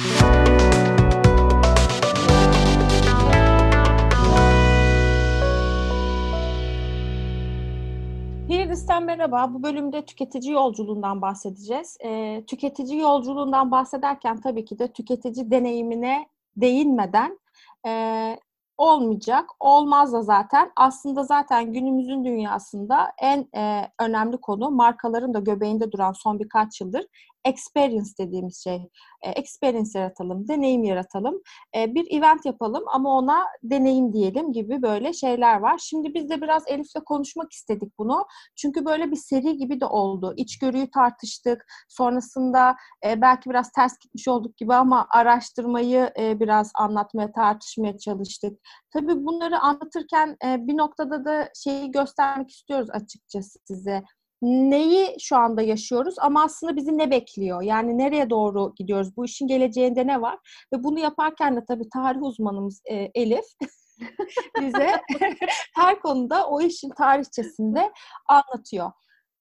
Hildis'ten merhaba. Bu bölümde tüketici yolculuğundan bahsedeceğiz. E, tüketici yolculuğundan bahsederken tabii ki de tüketici deneyimine değinmeden e, olmayacak. Olmaz da zaten. Aslında zaten günümüzün dünyasında en e, önemli konu markaların da göbeğinde duran son birkaç yıldır experience dediğimiz şey. E, experience yaratalım, deneyim yaratalım. E, bir event yapalım ama ona deneyim diyelim gibi böyle şeyler var. Şimdi biz de biraz Elif'le konuşmak istedik bunu. Çünkü böyle bir seri gibi de oldu. İçgörüyü tartıştık. Sonrasında e, belki biraz ters gitmiş olduk gibi ama araştırmayı biraz anlatmaya, tartışmaya çalıştık. Tabii bunları anlatırken bir noktada da şeyi göstermek istiyoruz açıkçası size neyi şu anda yaşıyoruz ama aslında bizi ne bekliyor? Yani nereye doğru gidiyoruz? Bu işin geleceğinde ne var? Ve bunu yaparken de tabii tarih uzmanımız e, Elif bize her konuda o işin tarihçesinde anlatıyor.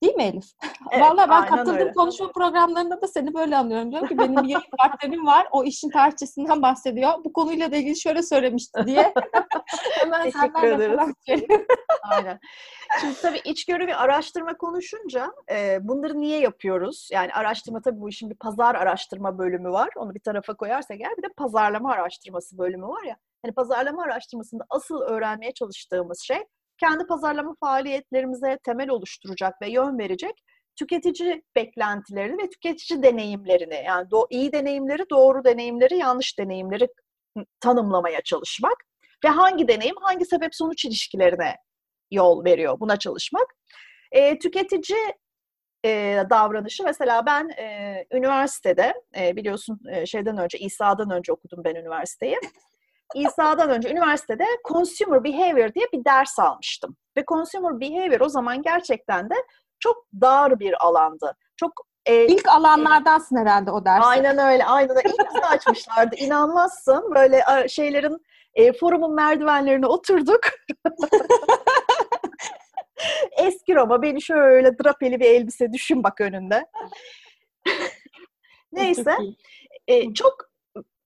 Değil mi Elif? Evet, Vallahi ben katıldığım öyle. konuşma programlarında da seni böyle anlıyorum. Diyorum ki benim bir yayın partnerim var. O işin tarihçesinden bahsediyor. Bu konuyla da ilgili şöyle söylemişti diye. Hemen Teşekkür ederiz. Aynen. Şimdi tabii içgörü ve araştırma konuşunca e, bunları niye yapıyoruz? Yani araştırma tabii bu işin bir pazar araştırma bölümü var. Onu bir tarafa koyarsak eğer bir de pazarlama araştırması bölümü var ya. Hani pazarlama araştırmasında asıl öğrenmeye çalıştığımız şey kendi pazarlama faaliyetlerimize temel oluşturacak ve yön verecek tüketici beklentilerini ve tüketici deneyimlerini yani do- iyi deneyimleri, doğru deneyimleri, yanlış deneyimleri tanımlamaya çalışmak ve hangi deneyim hangi sebep sonuç ilişkilerine yol veriyor buna çalışmak. E, tüketici e, davranışı mesela ben e, üniversitede e, biliyorsun e, şeyden önce İsa'dan önce okudum ben üniversiteyi. İsa'dan önce üniversitede Consumer Behavior diye bir ders almıştım. Ve Consumer Behavior o zaman gerçekten de çok dar bir alandı. Çok e, İlk alanlardansın e, herhalde o ders. Aynen öyle. Aynen öyle. İlk açmışlardı. İnanmazsın. Böyle şeylerin e, forumun merdivenlerine oturduk. Eski Roma beni şöyle drapeli bir elbise düşün bak önünde. Neyse. E, çok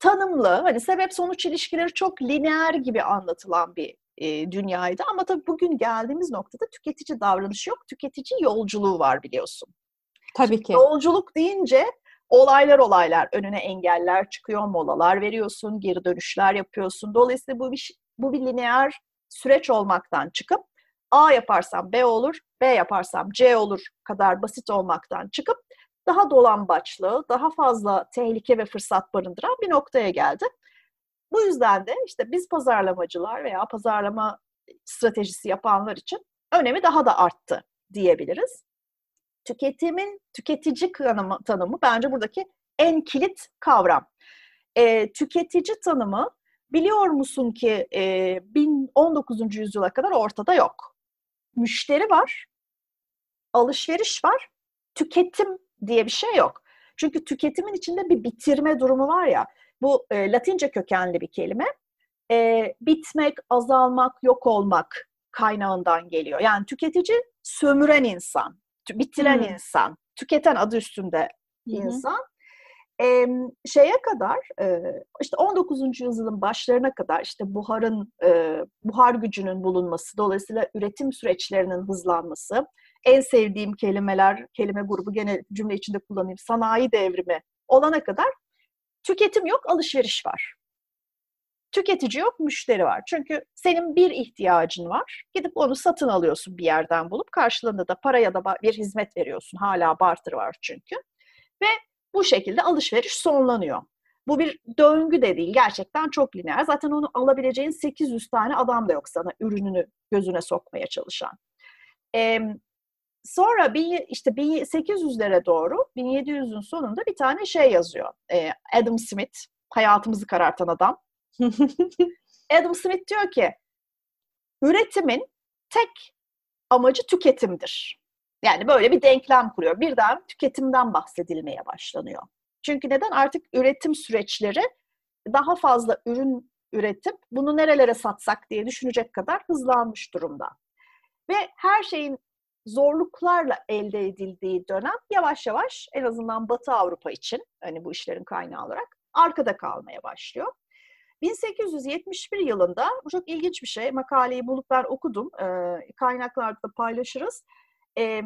tanımlı, hani sebep sonuç ilişkileri çok lineer gibi anlatılan bir e, dünyaydı. Ama tabii bugün geldiğimiz noktada tüketici davranışı yok, tüketici yolculuğu var biliyorsun. Tabii ki. Yolculuk deyince olaylar olaylar önüne engeller çıkıyor, molalar veriyorsun, geri dönüşler yapıyorsun. Dolayısıyla bu bir, bu bir lineer süreç olmaktan çıkıp A yaparsam B olur, B yaparsam C olur kadar basit olmaktan çıkıp daha dolambaçlı, daha fazla tehlike ve fırsat barındıran bir noktaya geldi. Bu yüzden de işte biz pazarlamacılar veya pazarlama stratejisi yapanlar için önemi daha da arttı diyebiliriz. Tüketimin tüketici tanımı, tanımı bence buradaki en kilit kavram. E, tüketici tanımı biliyor musun ki e, 19. yüzyıla kadar ortada yok. Müşteri var, alışveriş var, tüketim diye bir şey yok. Çünkü tüketimin içinde bir bitirme durumu var ya. Bu e, Latince kökenli bir kelime. E, bitmek, azalmak, yok olmak kaynağından geliyor. Yani tüketici sömüren insan, bitiren hmm. insan, tüketen adı üstünde hmm. insan. E, şeye kadar e, işte 19. yüzyılın başlarına kadar işte buharın e, buhar gücünün bulunması dolayısıyla üretim süreçlerinin hızlanması en sevdiğim kelimeler, kelime grubu gene cümle içinde kullanayım, sanayi devrimi olana kadar tüketim yok, alışveriş var. Tüketici yok, müşteri var. Çünkü senin bir ihtiyacın var. Gidip onu satın alıyorsun bir yerden bulup karşılığında da para ya da bir hizmet veriyorsun. Hala barter var çünkü. Ve bu şekilde alışveriş sonlanıyor. Bu bir döngü de değil. Gerçekten çok lineer. Zaten onu alabileceğin 800 tane adam da yok sana ürününü gözüne sokmaya çalışan. Ee, Sonra bin, işte 1800'lere doğru 1700'ün sonunda bir tane şey yazıyor. Ee, Adam Smith, hayatımızı karartan adam. Adam Smith diyor ki üretimin tek amacı tüketimdir. Yani böyle bir denklem kuruyor. Birden tüketimden bahsedilmeye başlanıyor. Çünkü neden? Artık üretim süreçleri daha fazla ürün üretip bunu nerelere satsak diye düşünecek kadar hızlanmış durumda. Ve her şeyin zorluklarla elde edildiği dönem yavaş yavaş en azından Batı Avrupa için hani bu işlerin kaynağı olarak arkada kalmaya başlıyor. 1871 yılında, bu çok ilginç bir şey, makaleyi bulup ben okudum, e, kaynaklarda da paylaşırız. E,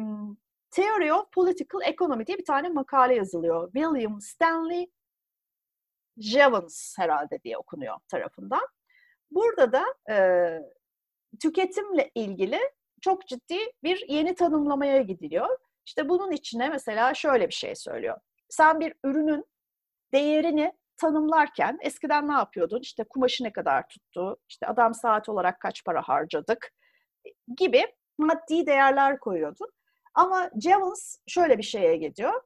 Theory of Political Economy diye bir tane makale yazılıyor. William Stanley Jevons herhalde diye okunuyor tarafından. Burada da e, tüketimle ilgili çok ciddi bir yeni tanımlamaya gidiliyor. İşte bunun içine mesela şöyle bir şey söylüyor. Sen bir ürünün değerini tanımlarken eskiden ne yapıyordun? İşte kumaşı ne kadar tuttu, işte adam saat olarak kaç para harcadık gibi maddi değerler koyuyordun. Ama Jevons şöyle bir şeye gidiyor.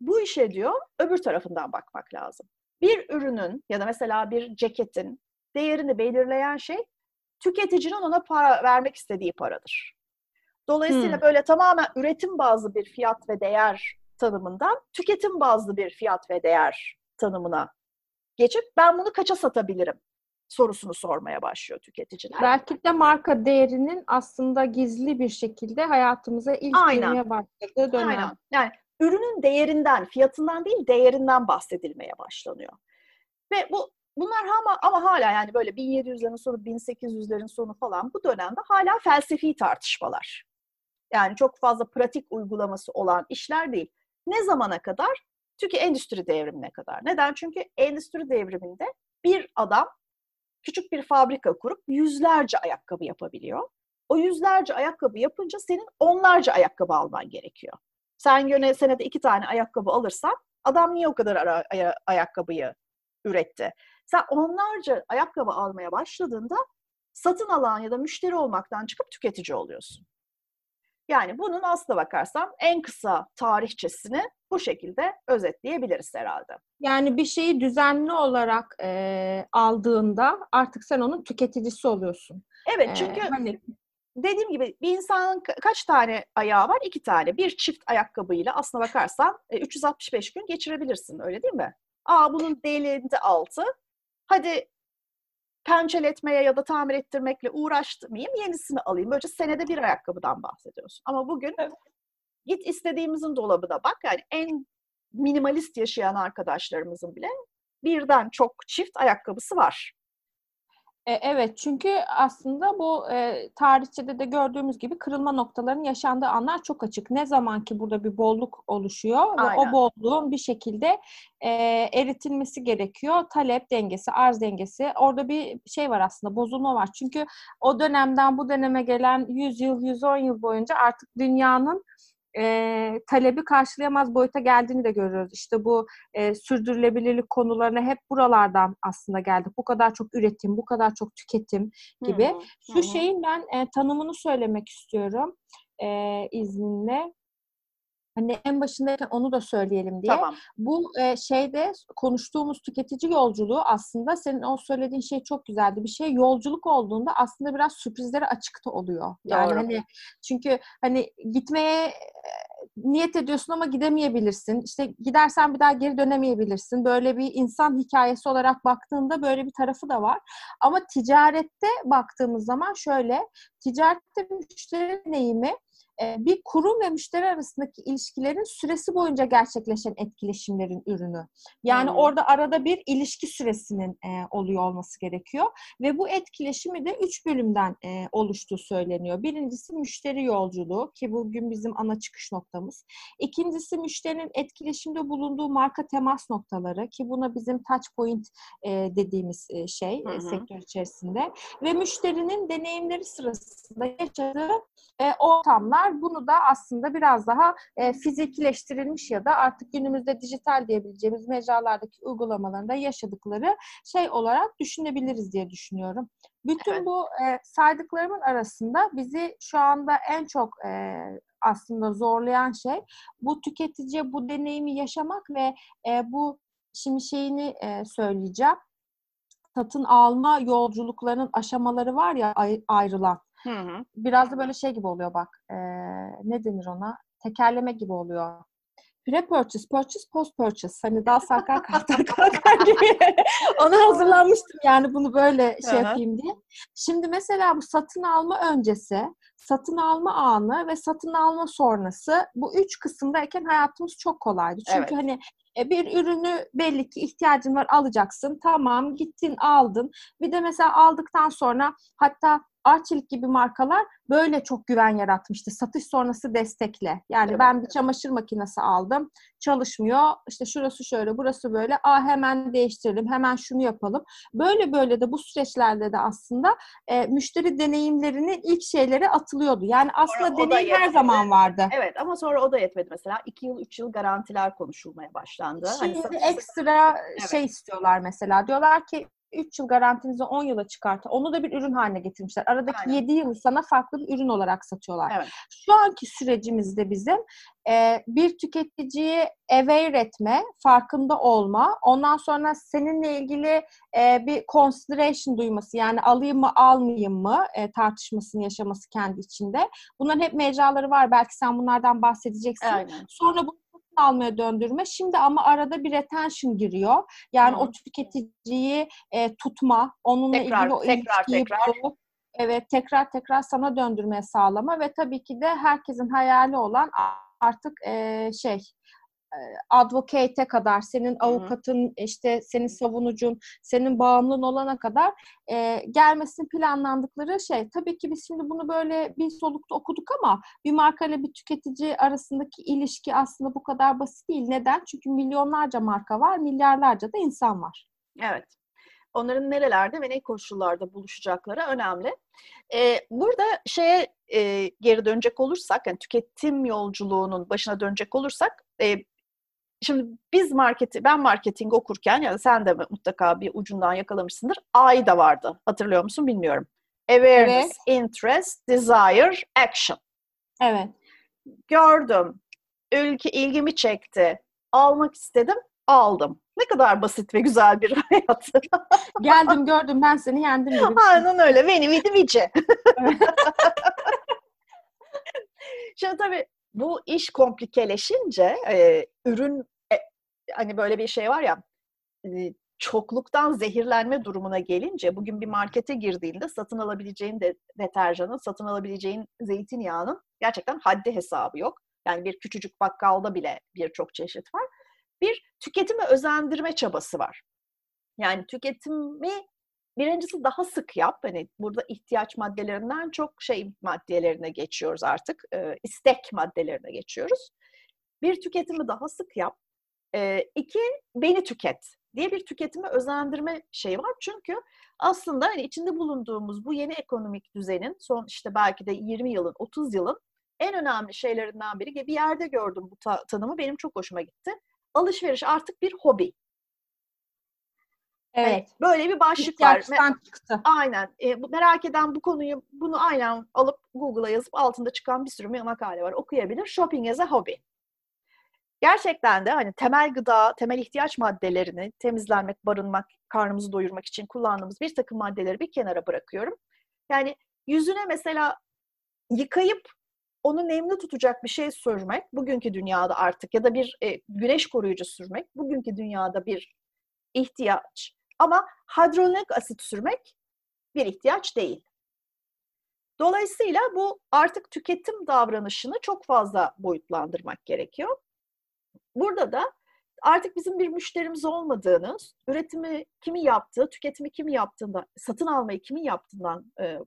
Bu işe diyor öbür tarafından bakmak lazım. Bir ürünün ya da mesela bir ceketin değerini belirleyen şey tüketicinin ona para vermek istediği paradır. Dolayısıyla hmm. böyle tamamen üretim bazlı bir fiyat ve değer tanımından tüketim bazlı bir fiyat ve değer tanımına geçip ben bunu kaça satabilirim sorusunu sormaya başlıyor tüketiciler. Belki de marka değerinin aslında gizli bir şekilde hayatımıza ilk Aynen. girmeye başladığı dönem. Aynen. Yani ürünün değerinden, fiyatından değil değerinden bahsedilmeye başlanıyor. Ve bu bunlar ama ama hala yani böyle 1700'lerin sonu, 1800'lerin sonu falan bu dönemde hala felsefi tartışmalar. Yani çok fazla pratik uygulaması olan işler değil. Ne zamana kadar? Çünkü endüstri devrimine kadar. Neden? Çünkü endüstri devriminde bir adam küçük bir fabrika kurup yüzlerce ayakkabı yapabiliyor. O yüzlerce ayakkabı yapınca senin onlarca ayakkabı alman gerekiyor. Sen yine senede iki tane ayakkabı alırsan adam niye o kadar ara, aya, ayakkabıyı üretti? Sen onlarca ayakkabı almaya başladığında satın alan ya da müşteri olmaktan çıkıp tüketici oluyorsun. Yani bunun aslına bakarsam en kısa tarihçesini bu şekilde özetleyebiliriz herhalde. Yani bir şeyi düzenli olarak e, aldığında artık sen onun tüketicisi oluyorsun. Evet çünkü ee, hani... dediğim gibi bir insanın kaç tane ayağı var? İki tane. Bir çift ayakkabıyla aslına bakarsan 365 gün geçirebilirsin öyle değil mi? Aa bunun delinde altı. Hadi pençeletmeye ya da tamir ettirmekle uğraşmayayım, yenisini alayım. Böylece senede bir ayakkabıdan bahsediyorsun. Ama bugün evet. git istediğimizin dolabına bak. Yani en minimalist yaşayan arkadaşlarımızın bile birden çok çift ayakkabısı var. E, evet çünkü aslında bu e, tarihçede de gördüğümüz gibi kırılma noktalarının yaşandığı anlar çok açık. Ne zaman ki burada bir bolluk oluşuyor Aynen. ve o bolluğun bir şekilde e, eritilmesi gerekiyor. Talep dengesi, arz dengesi. Orada bir şey var aslında bozulma var. Çünkü o dönemden bu döneme gelen 100 yıl, 110 yıl boyunca artık dünyanın e, talebi karşılayamaz boyuta geldiğini de görüyoruz. İşte bu e, sürdürülebilirlik konularına hep buralardan aslında geldik. Bu kadar çok üretim, bu kadar çok tüketim gibi. Hı hı, Şu hı. şeyin ben e, tanımını söylemek istiyorum e, izninle. Hani en başındayken onu da söyleyelim diye. Tamam. Bu e, şeyde konuştuğumuz tüketici yolculuğu aslında senin o söylediğin şey çok güzeldi. Bir şey yolculuk olduğunda aslında biraz sürprizlere açıkta oluyor. Yani Doğru. hani çünkü hani gitmeye e, niyet ediyorsun ama gidemeyebilirsin. İşte gidersen bir daha geri dönemeyebilirsin. Böyle bir insan hikayesi olarak baktığında böyle bir tarafı da var. Ama ticarette baktığımız zaman şöyle, ticarette müşteri deneyimi bir kurum ve müşteri arasındaki ilişkilerin süresi boyunca gerçekleşen etkileşimlerin ürünü. Yani hmm. orada arada bir ilişki süresinin e, oluyor olması gerekiyor ve bu etkileşimi de üç bölümden e, oluştuğu söyleniyor. Birincisi müşteri yolculuğu ki bugün bizim ana çıkış noktamız. İkincisi müşterinin etkileşimde bulunduğu marka temas noktaları ki buna bizim touch point e, dediğimiz e, şey hmm. e, sektör içerisinde ve müşterinin deneyimleri sırasında yaşadığı e, ortamlar var. Bunu da aslında biraz daha e, fizikileştirilmiş ya da artık günümüzde dijital diyebileceğimiz mecralardaki uygulamalarında yaşadıkları şey olarak düşünebiliriz diye düşünüyorum. Bütün evet. bu e, saydıklarımın arasında bizi şu anda en çok e, aslında zorlayan şey bu tüketiciye bu deneyimi yaşamak ve e, bu şimdi şeyini e, söyleyeceğim. Satın alma yolculuklarının aşamaları var ya ayrılan. Hı hı. Biraz da böyle şey gibi oluyor bak. E, ne denir ona? Tekerleme gibi oluyor. Pre-purchase, purchase, post-purchase. Hani daha sarkar kalkar kalkar gibi. Ona hazırlanmıştım yani bunu böyle şey yapayım diye. Şimdi mesela bu satın alma öncesi, satın alma anı ve satın alma sonrası bu üç kısımdayken hayatımız çok kolaydı. Çünkü evet. hani E, bir ürünü belli ki ihtiyacın var alacaksın. Tamam gittin aldın. Bir de mesela aldıktan sonra hatta Arçelik gibi markalar böyle çok güven yaratmıştı. Satış sonrası destekle. Yani evet. ben bir çamaşır makinesi aldım. Çalışmıyor. İşte şurası şöyle, burası böyle. Aa hemen değiştirelim. Hemen şunu yapalım. Böyle böyle de bu süreçlerde de aslında e, müşteri deneyimlerinin ilk şeyleri atılıyordu. Yani aslında sonra deneyim her zaman vardı. Evet ama sonra o da yetmedi mesela. 2 yıl, 3 yıl garantiler konuşulmaya başlandı. Hani Şimdi hani ekstra evet. şey istiyorlar mesela. Diyorlar ki 3 yıl garantinizi 10 yıla çıkartır. Onu da bir ürün haline getirmişler. Aradaki Aynen. 7 yılı sana farklı bir ürün olarak satıyorlar. Evet. Şu anki sürecimizde bizim e, bir tüketiciyi aware etme, farkında olma, ondan sonra seninle ilgili e, bir consideration duyması yani alayım mı almayayım mı e, tartışmasını yaşaması kendi içinde. Bunların hep mecraları var. Belki sen bunlardan bahsedeceksin. Aynen. Sonra bu almaya döndürme. Şimdi ama arada bir retention giriyor. Yani Hı. o tüketiciyi e, tutma, onunla tekrar, ilgili o tekrar, tekrar. Bulup, evet tekrar tekrar sana döndürmeye sağlama ve tabii ki de herkesin hayali olan artık e, şey advocate'e kadar, senin avukatın, Hı-hı. işte senin savunucun, senin bağımlın olana kadar e, gelmesini planlandıkları şey. Tabii ki biz şimdi bunu böyle bir solukta okuduk ama bir marka ile bir tüketici arasındaki ilişki aslında bu kadar basit değil. Neden? Çünkü milyonlarca marka var, milyarlarca da insan var. Evet. Onların nerelerde ve ne koşullarda buluşacakları önemli. Ee, burada şeye e, geri dönecek olursak, yani tüketim yolculuğunun başına dönecek olursak, e, Şimdi biz marketi, ben marketing okurken ya da sen de mutlaka bir ucundan yakalamışsındır. A'yı da vardı. Hatırlıyor musun bilmiyorum. Awareness, evet. interest, desire, action. Evet. Gördüm. Ülke ilgimi çekti. Almak istedim, aldım. Ne kadar basit ve güzel bir hayat. Geldim gördüm ben seni yendim gibi. Aynen öyle. Beni vidi vici. Şimdi tabii bu iş komplikeleşince e, ürün e, hani böyle bir şey var ya e, çokluktan zehirlenme durumuna gelince bugün bir markete girdiğinde satın alabileceğin de deterjanın, satın alabileceğin zeytinyağının gerçekten haddi hesabı yok. Yani bir küçücük bakkalda bile birçok çeşit var. Bir tüketimi özendirme çabası var. Yani tüketimi birincisi daha sık yap. Hani burada ihtiyaç maddelerinden çok şey maddelerine geçiyoruz artık. E, istek maddelerine geçiyoruz. Bir tüketimi daha sık yap. E, iki, beni tüket diye bir tüketimi özendirme şeyi var. Çünkü aslında hani içinde bulunduğumuz bu yeni ekonomik düzenin son işte belki de 20 yılın, 30 yılın en önemli şeylerinden biri. Bir yerde gördüm bu ta- tanımı benim çok hoşuma gitti. Alışveriş artık bir hobi. Evet. Yani böyle bir başlık var. çıktı. Aynen. E, merak eden bu konuyu bunu aynen alıp Google'a yazıp altında çıkan bir sürü makale var. Okuyabilir. Shopping as a hobby. Gerçekten de hani temel gıda, temel ihtiyaç maddelerini temizlenmek, barınmak, karnımızı doyurmak için kullandığımız bir takım maddeleri bir kenara bırakıyorum. Yani yüzüne mesela yıkayıp onu nemli tutacak bir şey sürmek bugünkü dünyada artık ya da bir e, güneş koruyucu sürmek bugünkü dünyada bir ihtiyaç. Ama hidrolik asit sürmek bir ihtiyaç değil. Dolayısıyla bu artık tüketim davranışını çok fazla boyutlandırmak gerekiyor. Burada da artık bizim bir müşterimiz olmadığını, üretimi kimi yaptığı, tüketimi kimi yaptığında, satın almayı kimin yaptığından e,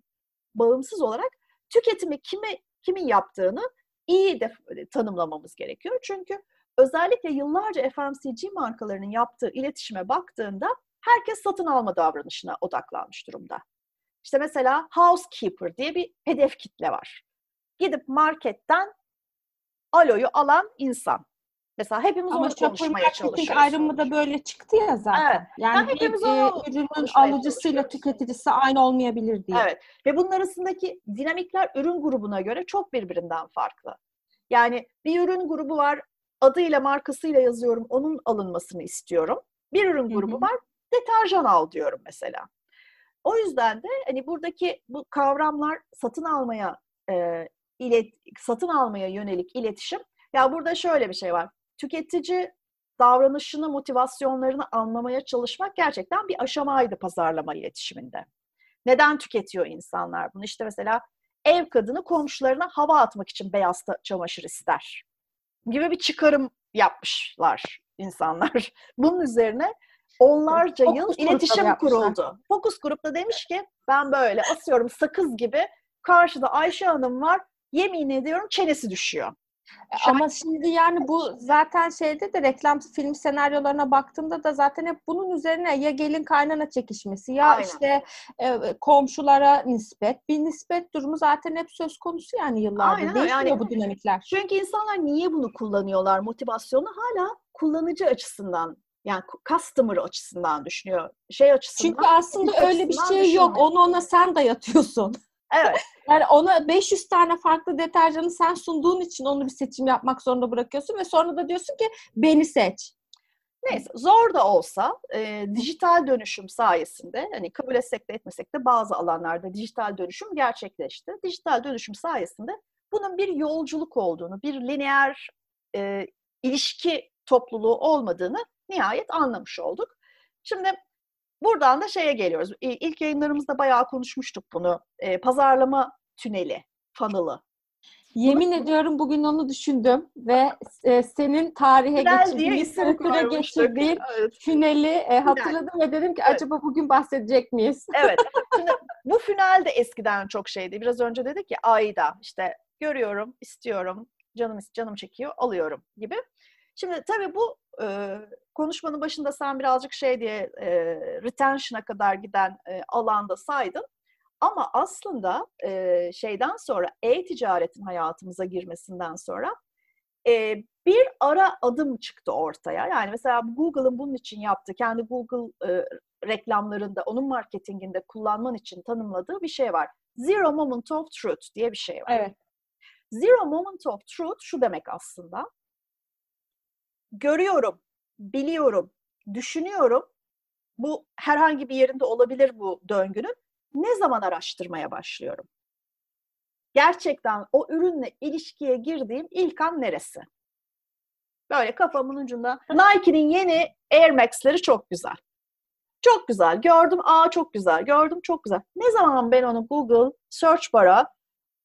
bağımsız olarak tüketimi kimi kimin yaptığını iyi de tanımlamamız gerekiyor. Çünkü özellikle yıllarca FMCG markalarının yaptığı iletişime baktığında herkes satın alma davranışına odaklanmış durumda. İşte mesela housekeeper diye bir hedef kitle var. Gidip marketten aloyu alan insan. Mesela hepimiz Ama onu konuşmaya çalışıyoruz. ayrımı da böyle çıktı ya zaten. Evet. Yani bir e, ürünün alıcısıyla tüketicisi aynı olmayabilir diye. Evet. Ve bunun arasındaki dinamikler ürün grubuna göre çok birbirinden farklı. Yani bir ürün grubu var, adıyla markasıyla yazıyorum, onun alınmasını istiyorum. Bir ürün grubu Hı-hı. var, deterjan al diyorum mesela. O yüzden de hani buradaki bu kavramlar satın almaya e, ilet, satın almaya yönelik iletişim. Ya burada şöyle bir şey var. Tüketici davranışını, motivasyonlarını anlamaya çalışmak gerçekten bir aşamaydı pazarlama iletişiminde. Neden tüketiyor insanlar bunu? İşte mesela ev kadını komşularına hava atmak için beyaz çamaşır ister gibi bir çıkarım yapmışlar insanlar. Bunun üzerine onlarca Fokus yıl iletişim kuruldu. Fokus grupta demiş ki ben böyle asıyorum sakız gibi karşıda Ayşe Hanım var yemin ediyorum çenesi düşüyor. Ama şimdi yani bu zaten şeyde de reklam film senaryolarına baktığımda da zaten hep bunun üzerine ya gelin kaynana çekişmesi ya Aynen. işte e, komşulara nispet bir nispet durumu zaten hep söz konusu yani yıllardır. Aynen. Değişmiyor Yani- bu dinamikler. Çünkü insanlar niye bunu kullanıyorlar motivasyonu hala kullanıcı açısından yani customer açısından düşünüyor. Şey açısından. Çünkü aslında öyle bir şey yok. Onu ona sen dayatıyorsun. Evet. Yani ona 500 tane farklı deterjanı sen sunduğun için onu bir seçim yapmak zorunda bırakıyorsun ve sonra da diyorsun ki beni seç. Neyse zor da olsa e, dijital dönüşüm sayesinde hani kabul etsek de etmesek de bazı alanlarda dijital dönüşüm gerçekleşti. Dijital dönüşüm sayesinde bunun bir yolculuk olduğunu, bir lineer e, ilişki topluluğu olmadığını nihayet anlamış olduk. Şimdi buradan da şeye geliyoruz. İlk yayınlarımızda bayağı konuşmuştuk bunu. E, pazarlama tüneli, funnel'ı. Yemin ediyorum bugün onu düşündüm ve e, senin tarihe geçirdiğin, koymuştuk. geçirdiğin Evet. tüneli e, hatırladım ve dedim ki Evet. acaba bugün bahsedecek miyiz? Evet. Şimdi bu final de eskiden çok şeydi. Biraz önce dedik ya ayda işte görüyorum, istiyorum, canım canım çekiyor, alıyorum gibi. Şimdi tabii bu e, konuşmanın başında sen birazcık şey diye e, retention'a kadar giden e, alanda saydın. Ama aslında e, şeyden sonra e-ticaretin hayatımıza girmesinden sonra e, bir ara adım çıktı ortaya. Yani mesela Google'ın bunun için yaptığı, kendi Google e, reklamlarında, onun marketinginde kullanman için tanımladığı bir şey var. Zero Moment of Truth diye bir şey var. Evet. Zero Moment of Truth şu demek aslında. Görüyorum, biliyorum, düşünüyorum. Bu herhangi bir yerinde olabilir bu döngünün. Ne zaman araştırmaya başlıyorum? Gerçekten o ürünle ilişkiye girdiğim ilk an neresi? Böyle kafamın ucunda. Nike'nin yeni Air Max'leri çok güzel. Çok güzel. Gördüm, aa çok güzel. Gördüm, çok güzel. Ne zaman ben onu Google search bar'a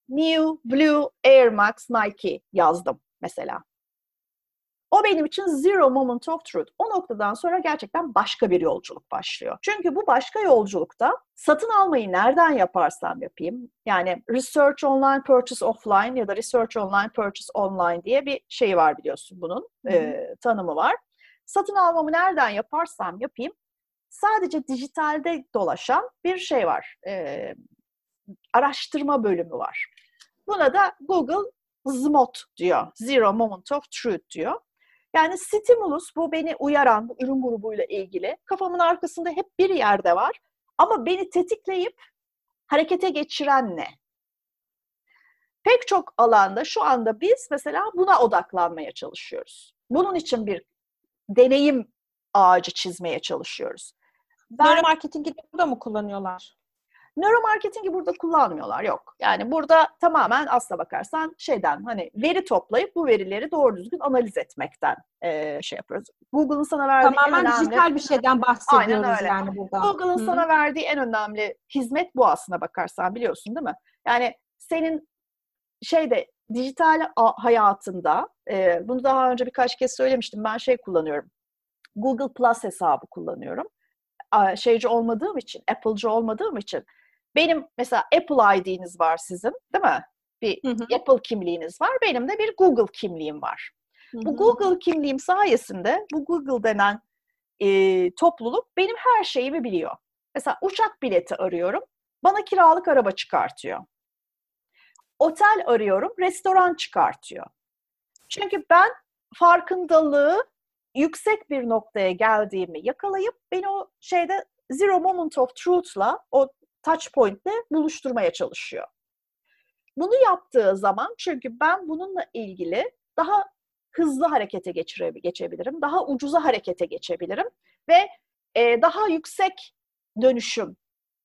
New Blue Air Max Nike yazdım mesela. O benim için zero moment of truth. O noktadan sonra gerçekten başka bir yolculuk başlıyor. Çünkü bu başka yolculukta satın almayı nereden yaparsam yapayım, yani research online, purchase offline ya da research online, purchase online diye bir şey var biliyorsun bunun, e, tanımı var. Satın almamı nereden yaparsam yapayım, sadece dijitalde dolaşan bir şey var. E, araştırma bölümü var. Buna da Google ZMOT diyor. Zero Moment of Truth diyor. Yani stimulus bu beni uyaran, bu ürün grubuyla ilgili. Kafamın arkasında hep bir yerde var. Ama beni tetikleyip harekete geçiren ne? Pek çok alanda şu anda biz mesela buna odaklanmaya çalışıyoruz. Bunun için bir deneyim ağacı çizmeye çalışıyoruz. Ben Nöromarketingi de burada mı kullanıyorlar? Nöromarketingi burada kullanmıyorlar yok. Yani burada tamamen aslına bakarsan şeyden hani veri toplayıp bu verileri doğru düzgün analiz etmekten eee, şey yapıyoruz. Google'ın sana verdiği en Tamamen önemli dijital bir şeyden bahsediyoruz öyle. yani burada. Google'ın Hı. sana verdiği en önemli hizmet bu aslına bakarsan biliyorsun değil mi? Yani senin şeyde dijital hayatında e, bunu daha önce birkaç kez söylemiştim. Ben şey kullanıyorum. Google Plus hesabı kullanıyorum. Şeyci olmadığım için, Apple'cı olmadığım için benim mesela Apple ID'niz var sizin, değil mi? Bir Hı hı. Apple kimliğiniz var. Benim de bir Google kimliğim var. Hı Bu hı. Google kimliğim sayesinde bu Google denen e, topluluk benim her şeyimi biliyor. Mesela uçak bileti arıyorum, bana kiralık araba çıkartıyor. Otel arıyorum, restoran çıkartıyor. Çünkü ben farkındalığı yüksek bir noktaya geldiğimi yakalayıp beni o şeyde zero moment of truth'la o touch point'le buluşturmaya çalışıyor. Bunu yaptığı zaman çünkü ben bununla ilgili daha hızlı harekete geçebilirim, daha ucuza harekete geçebilirim ve e, daha yüksek dönüşüm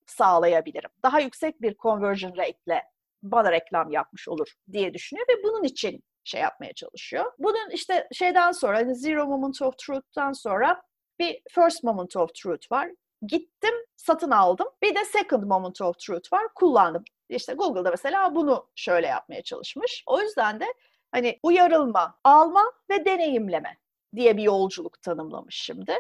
sağlayabilirim. Daha yüksek bir conversion rate'le bana reklam yapmış olur diye düşünüyor ve bunun için şey yapmaya çalışıyor. Bunun işte şeyden sonra hani zero moment of truth'tan sonra bir first moment of truth var. Gittim, satın aldım. Bir de second moment of truth var. Kullandım. İşte Google'da mesela bunu şöyle yapmaya çalışmış. O yüzden de hani uyarılma, alma ve deneyimleme. diye bir yolculuk tanımlamış şimdi.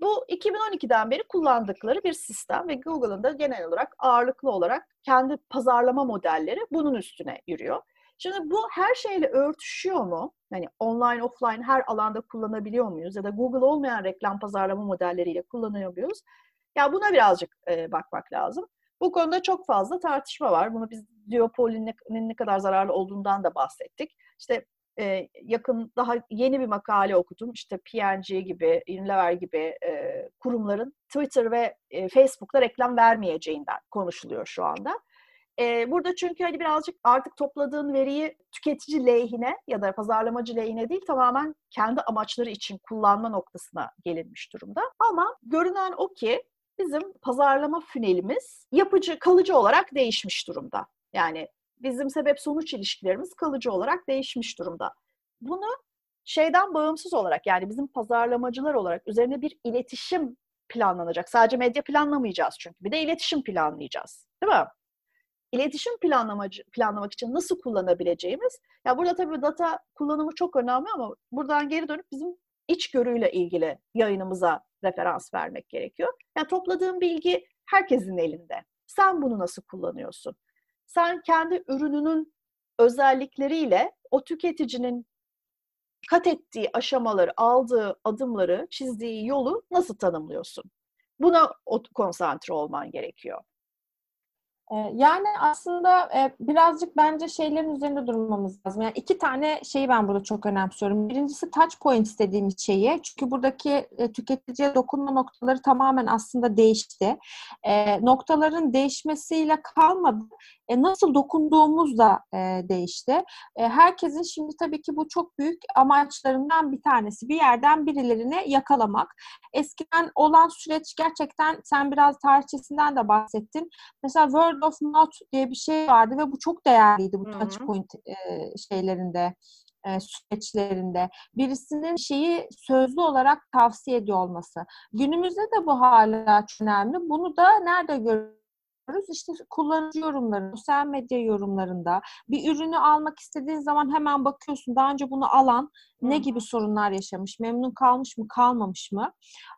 Bu 2012'den beri kullandıkları bir sistem ve Google'ın da genel olarak ağırlıklı olarak kendi pazarlama modelleri bunun üstüne yürüyor. Şimdi bu her şeyle örtüşüyor mu? Hani online, offline her alanda kullanabiliyor muyuz? Ya da Google olmayan reklam pazarlama modelleriyle kullanıyor muyuz? Ya buna birazcık e, bakmak lazım. Bu konuda çok fazla tartışma var. Bunu biz duopolinin ne, kadar zararlı olduğundan da bahsettik. İşte e, yakın daha yeni bir makale okudum. İşte P&G gibi, Unilever gibi e, kurumların Twitter ve e, Facebook'ta reklam vermeyeceğinden konuşuluyor şu anda. E, burada çünkü hani birazcık artık topladığın veriyi tüketici lehine ya da pazarlamacı lehine değil tamamen kendi amaçları için kullanma noktasına gelinmiş durumda. Ama görünen o ki bizim pazarlama fünelimiz yapıcı, kalıcı olarak değişmiş durumda. Yani bizim sebep sonuç ilişkilerimiz kalıcı olarak değişmiş durumda. Bunu şeyden bağımsız olarak yani bizim pazarlamacılar olarak üzerine bir iletişim planlanacak. Sadece medya planlamayacağız çünkü. Bir de iletişim planlayacağız. Değil mi? İletişim planlamacı, planlamak için nasıl kullanabileceğimiz, ya burada tabii data kullanımı çok önemli ama buradan geri dönüp bizim içgörüyle ilgili yayınımıza referans vermek gerekiyor. Yani topladığım bilgi herkesin elinde. Sen bunu nasıl kullanıyorsun? Sen kendi ürününün özellikleriyle o tüketicinin kat ettiği aşamaları, aldığı adımları, çizdiği yolu nasıl tanımlıyorsun? Buna konsantre olman gerekiyor. Yani aslında birazcık bence şeylerin üzerinde durmamız lazım. Yani iki tane şeyi ben burada çok önemsiyorum. Birincisi touch point dediğimiz şeyi. Çünkü buradaki tüketiciye dokunma noktaları tamamen aslında değişti. Noktaların değişmesiyle kalmadı. Nasıl dokunduğumuz da değişti. Herkesin şimdi tabii ki bu çok büyük amaçlarından bir tanesi. Bir yerden birilerine yakalamak. Eskiden olan süreç gerçekten sen biraz tarihçesinden de bahsettin. Mesela Word of mouth diye bir şey vardı ve bu çok değerliydi bu touch point e, şeylerinde e, süreçlerinde birisinin şeyi sözlü olarak tavsiye ediyor olması. Günümüzde de bu hala çok önemli. Bunu da nerede görüyoruz? İşte kullanıcı yorumları, sosyal medya yorumlarında bir ürünü almak istediğin zaman hemen bakıyorsun. Daha önce bunu alan ne gibi sorunlar yaşamış, memnun kalmış mı, kalmamış mı?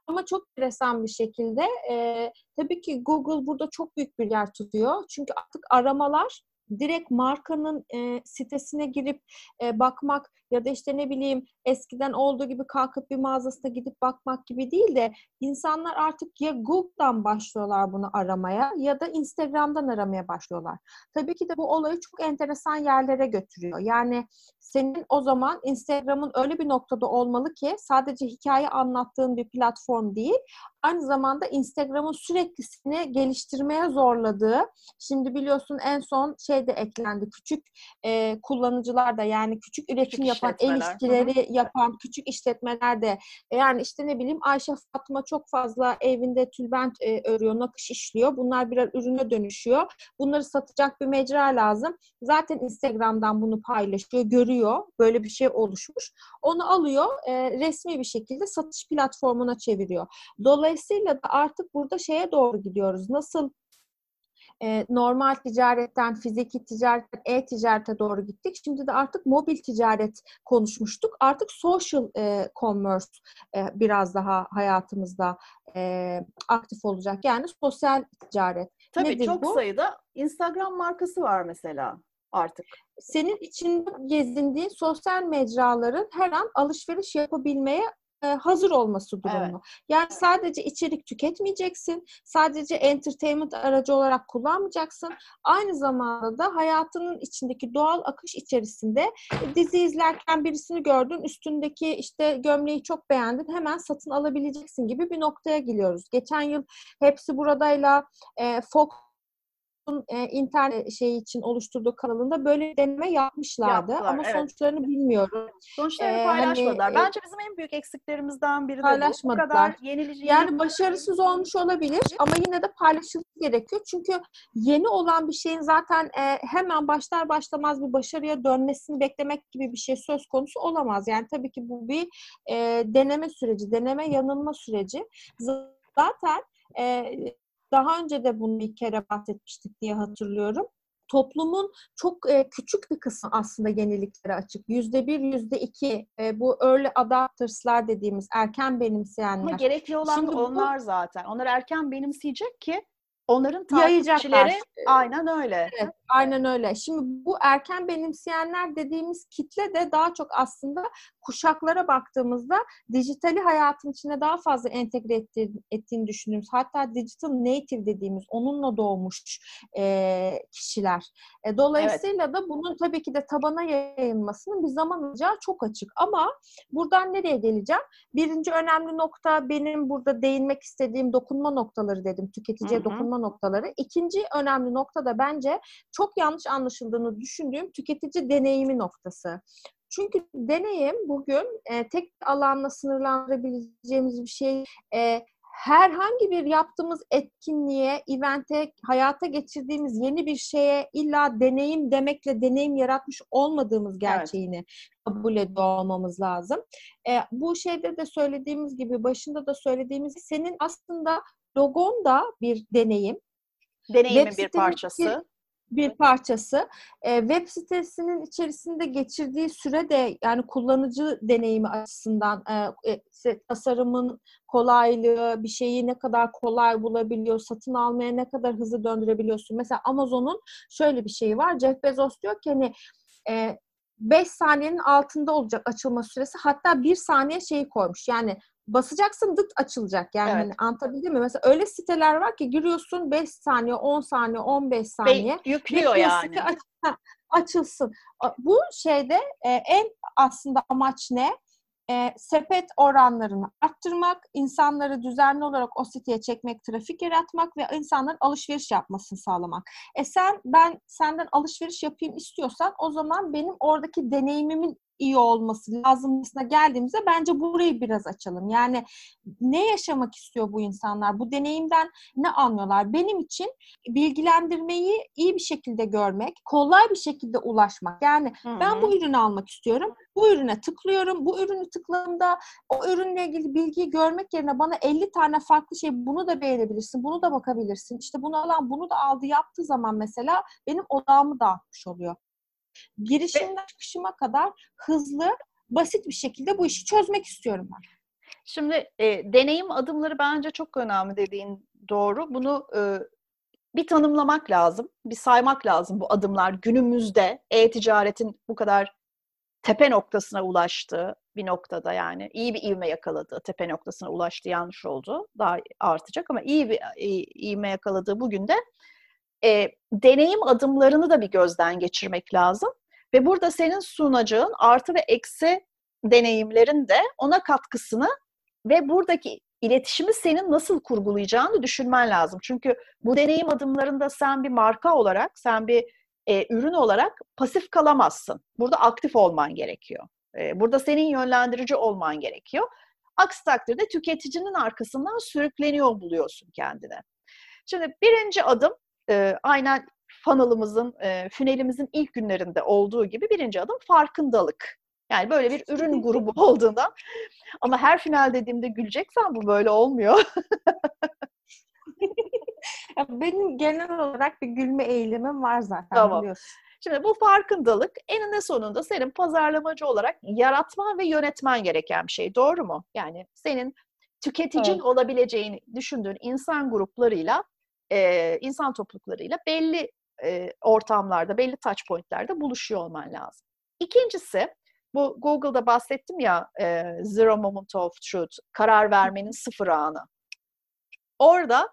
Ama çok enteresan bir şekilde e, tabii ki Google burada çok büyük bir yer tutuyor. Çünkü artık aramalar direkt markanın e, sitesine girip e, bakmak ya da işte ne bileyim eskiden olduğu gibi kalkıp bir mağazasına gidip bakmak gibi değil de insanlar artık ya Google'dan başlıyorlar bunu aramaya ya da Instagram'dan aramaya başlıyorlar. Tabii ki de bu olayı çok enteresan yerlere götürüyor. Yani senin o zaman Instagram'ın öyle bir noktada olmalı ki sadece hikaye anlattığın bir platform değil, aynı zamanda Instagram'ın süreklisini geliştirmeye zorladığı, şimdi biliyorsun en son şey de eklendi, küçük e, kullanıcılar da yani küçük üretim küçük yapan, el işçileri yapan küçük işletmeler de e, yani işte ne bileyim Ayşe Fatma çok fazla evinde tülbent e, örüyor, nakış işliyor. Bunlar birer ürüne dönüşüyor. Bunları satacak bir mecra lazım. Zaten Instagram'dan bunu paylaşıyor, görüyor. Böyle bir şey oluşmuş. Onu alıyor, e, resmi bir şekilde satış platformuna çeviriyor. Dolayısıyla da artık burada şeye doğru gidiyoruz. Nasıl e, normal ticaretten fiziki ticaretten e-ticarete doğru gittik. Şimdi de artık mobil ticaret konuşmuştuk. Artık social e, commerce e, biraz daha hayatımızda e, aktif olacak. Yani sosyal ticaret. Tabii Nedir çok bu? sayıda Instagram markası var mesela artık. Senin içinde gezindiğin sosyal mecraların her an alışveriş yapabilmeye hazır olması durumu. Evet. Yani sadece içerik tüketmeyeceksin, sadece entertainment aracı olarak kullanmayacaksın. Aynı zamanda da hayatının içindeki doğal akış içerisinde e, dizi izlerken birisini gördün, üstündeki işte gömleği çok beğendin, hemen satın alabileceksin gibi bir noktaya geliyoruz. Geçen yıl hepsi buradayla e, Fox e, internet şeyi için oluşturduğu kanalında böyle deneme yapmışlardı. Yaptılar, Ama evet. sonuçlarını bilmiyorum. Sonuçlarını ee, paylaşmadılar. Hani, Bence bizim en büyük eksiklerimizden biri de bu. Kadar yenileyici. Yani başarısız olmuş olabilir ama yine de paylaşılması gerekiyor. Çünkü yeni olan bir şeyin zaten e, hemen başlar başlamaz bir başarıya dönmesini beklemek gibi bir şey söz konusu olamaz. Yani tabii ki bu bir e, deneme süreci, deneme yanılma süreci. Zaten e, daha önce de bunu bir kere bahsetmiştik diye hatırlıyorum. toplumun çok e, küçük bir kısmı aslında yeniliklere açık. Yüzde bir, yüzde iki e, bu early adapters'lar dediğimiz erken benimseyenler. Ama gerekli olan Şimdi onlar bu, zaten. Onlar erken benimseyecek ki Onların takipçileri aynen öyle. Evet, aynen öyle. Şimdi bu erken benimseyenler dediğimiz kitle de daha çok aslında kuşaklara baktığımızda dijitali hayatın içine daha fazla entegre ettiğini, ettiğini düşündüğümüz hatta digital native dediğimiz onunla doğmuş e, kişiler. E, dolayısıyla evet. da bunun tabii ki de tabana yayılmasının bir zaman alacağı çok açık. Ama buradan nereye geleceğim? Birinci önemli nokta benim burada değinmek istediğim dokunma noktaları dedim. Tüketiciye Hı-hı. dokunma noktaları. İkinci önemli nokta da bence çok yanlış anlaşıldığını düşündüğüm tüketici deneyimi noktası. Çünkü deneyim bugün e, tek alanla sınırlandırabileceğimiz bir şey e, herhangi bir yaptığımız etkinliğe, evente, hayata geçirdiğimiz yeni bir şeye illa deneyim demekle deneyim yaratmış olmadığımız gerçeğini evet. kabul ediyor olmamız lazım. E, bu şeyde de söylediğimiz gibi, başında da söylediğimiz senin aslında logon da bir deneyim. Deneyimin bir parçası bir parçası. E, web sitesinin içerisinde geçirdiği süre de yani kullanıcı deneyimi açısından e, işte tasarımın kolaylığı, bir şeyi ne kadar kolay bulabiliyor, satın almaya ne kadar hızlı döndürebiliyorsun. Mesela Amazon'un şöyle bir şeyi var. Jeff Bezos diyor ki hani e, 5 saniyenin altında olacak açılma süresi. Hatta 1 saniye şeyi koymuş. Yani basacaksın dıt açılacak. Yani evet. hani anlatabildim mi? Mesela öyle siteler var ki giriyorsun 5 saniye, 10 saniye, 15 saniye. Ve yüklüyor yani. Aç, açılsın. Bu şeyde e, en aslında amaç ne? E, sepet oranlarını arttırmak, insanları düzenli olarak o siteye çekmek, trafik yaratmak ve insanların alışveriş yapmasını sağlamak. E sen ben senden alışveriş yapayım istiyorsan o zaman benim oradaki deneyimimin iyi olması lazımlısına geldiğimizde bence burayı biraz açalım. Yani ne yaşamak istiyor bu insanlar? Bu deneyimden ne anlıyorlar? Benim için bilgilendirmeyi iyi bir şekilde görmek, kolay bir şekilde ulaşmak. Yani Hı-hı. ben bu ürünü almak istiyorum. Bu ürüne tıklıyorum. Bu ürünü tıkladığımda o ürünle ilgili bilgiyi görmek yerine bana 50 tane farklı şey bunu da beğenebilirsin, bunu da bakabilirsin. İşte bunu alan bunu da aldı yaptığı zaman mesela benim odağımı dağıtmış oluyor girişimden çıkışıma kadar hızlı, basit bir şekilde bu işi çözmek istiyorum ben. Şimdi e, deneyim adımları bence çok önemli dediğin doğru. Bunu e, bir tanımlamak lazım, bir saymak lazım bu adımlar. Günümüzde e-ticaretin bu kadar tepe noktasına ulaştığı bir noktada yani iyi bir ivme yakaladığı, tepe noktasına ulaştı yanlış oldu. Daha artacak ama iyi bir ivme yakaladığı bugün de e, deneyim adımlarını da bir gözden geçirmek lazım. Ve burada senin sunacağın artı ve eksi deneyimlerin de ona katkısını ve buradaki iletişimi senin nasıl kurgulayacağını düşünmen lazım. Çünkü bu deneyim adımlarında sen bir marka olarak, sen bir e, ürün olarak pasif kalamazsın. Burada aktif olman gerekiyor. E, burada senin yönlendirici olman gerekiyor. Aksi takdirde tüketicinin arkasından sürükleniyor buluyorsun kendine. Şimdi birinci adım e, aynen funnel'ımızın, e, fünelimizin ilk günlerinde olduğu gibi birinci adım farkındalık. Yani böyle bir ürün grubu olduğundan. Ama her final dediğimde güleceksen bu böyle olmuyor. Benim genel olarak bir gülme eğilimim var zaten tamam. biliyorsun. Şimdi bu farkındalık eninde sonunda senin pazarlamacı olarak yaratman ve yönetmen gereken bir şey. Doğru mu? Yani senin tüketicin evet. olabileceğini düşündüğün insan gruplarıyla e, insan topluluklarıyla belli e, ortamlarda, belli touch point'lerde buluşuyor olman lazım. İkincisi, bu Google'da bahsettim ya e, Zero Moment of Truth, karar vermenin sıfır anı. Orada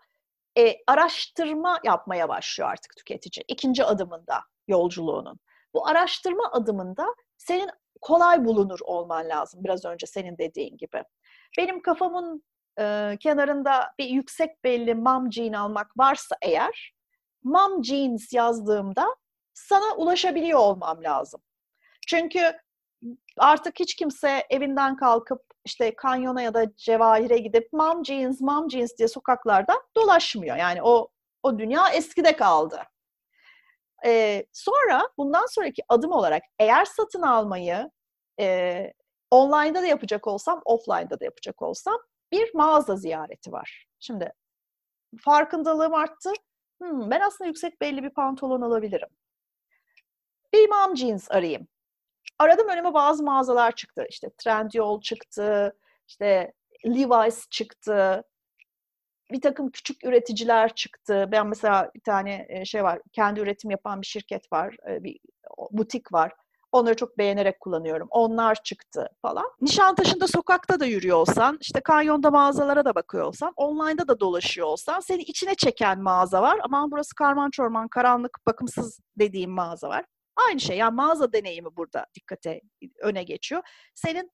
e, araştırma yapmaya başlıyor artık tüketici. İkinci adımında yolculuğunun. Bu araştırma adımında senin kolay bulunur olman lazım. Biraz önce senin dediğin gibi. Benim kafamın e, kenarında bir yüksek belli mom jean almak varsa eğer mom jeans yazdığımda sana ulaşabiliyor olmam lazım. Çünkü artık hiç kimse evinden kalkıp işte kanyona ya da cevahire gidip mom jeans, mom jeans diye sokaklarda dolaşmıyor. Yani o o dünya eskide kaldı. Ee, sonra bundan sonraki adım olarak eğer satın almayı e, online'da da yapacak olsam, offline'da da yapacak olsam bir mağaza ziyareti var. Şimdi farkındalığım arttı. Hmm, ben aslında yüksek belli bir pantolon alabilirim. bir mom jeans arayayım. Aradım önüme bazı mağazalar çıktı. İşte Trendyol çıktı, işte Levi's çıktı, bir takım küçük üreticiler çıktı. Ben mesela bir tane şey var, kendi üretim yapan bir şirket var, bir butik var. Onları çok beğenerek kullanıyorum. Onlar çıktı falan. Nişantaşı'nda sokakta da yürüyor olsan, işte kanyonda mağazalara da bakıyor olsan, online'da da dolaşıyor olsan seni içine çeken mağaza var. Ama burası karman çorman, karanlık, bakımsız dediğim mağaza var. Aynı şey yani mağaza deneyimi burada dikkate öne geçiyor. Senin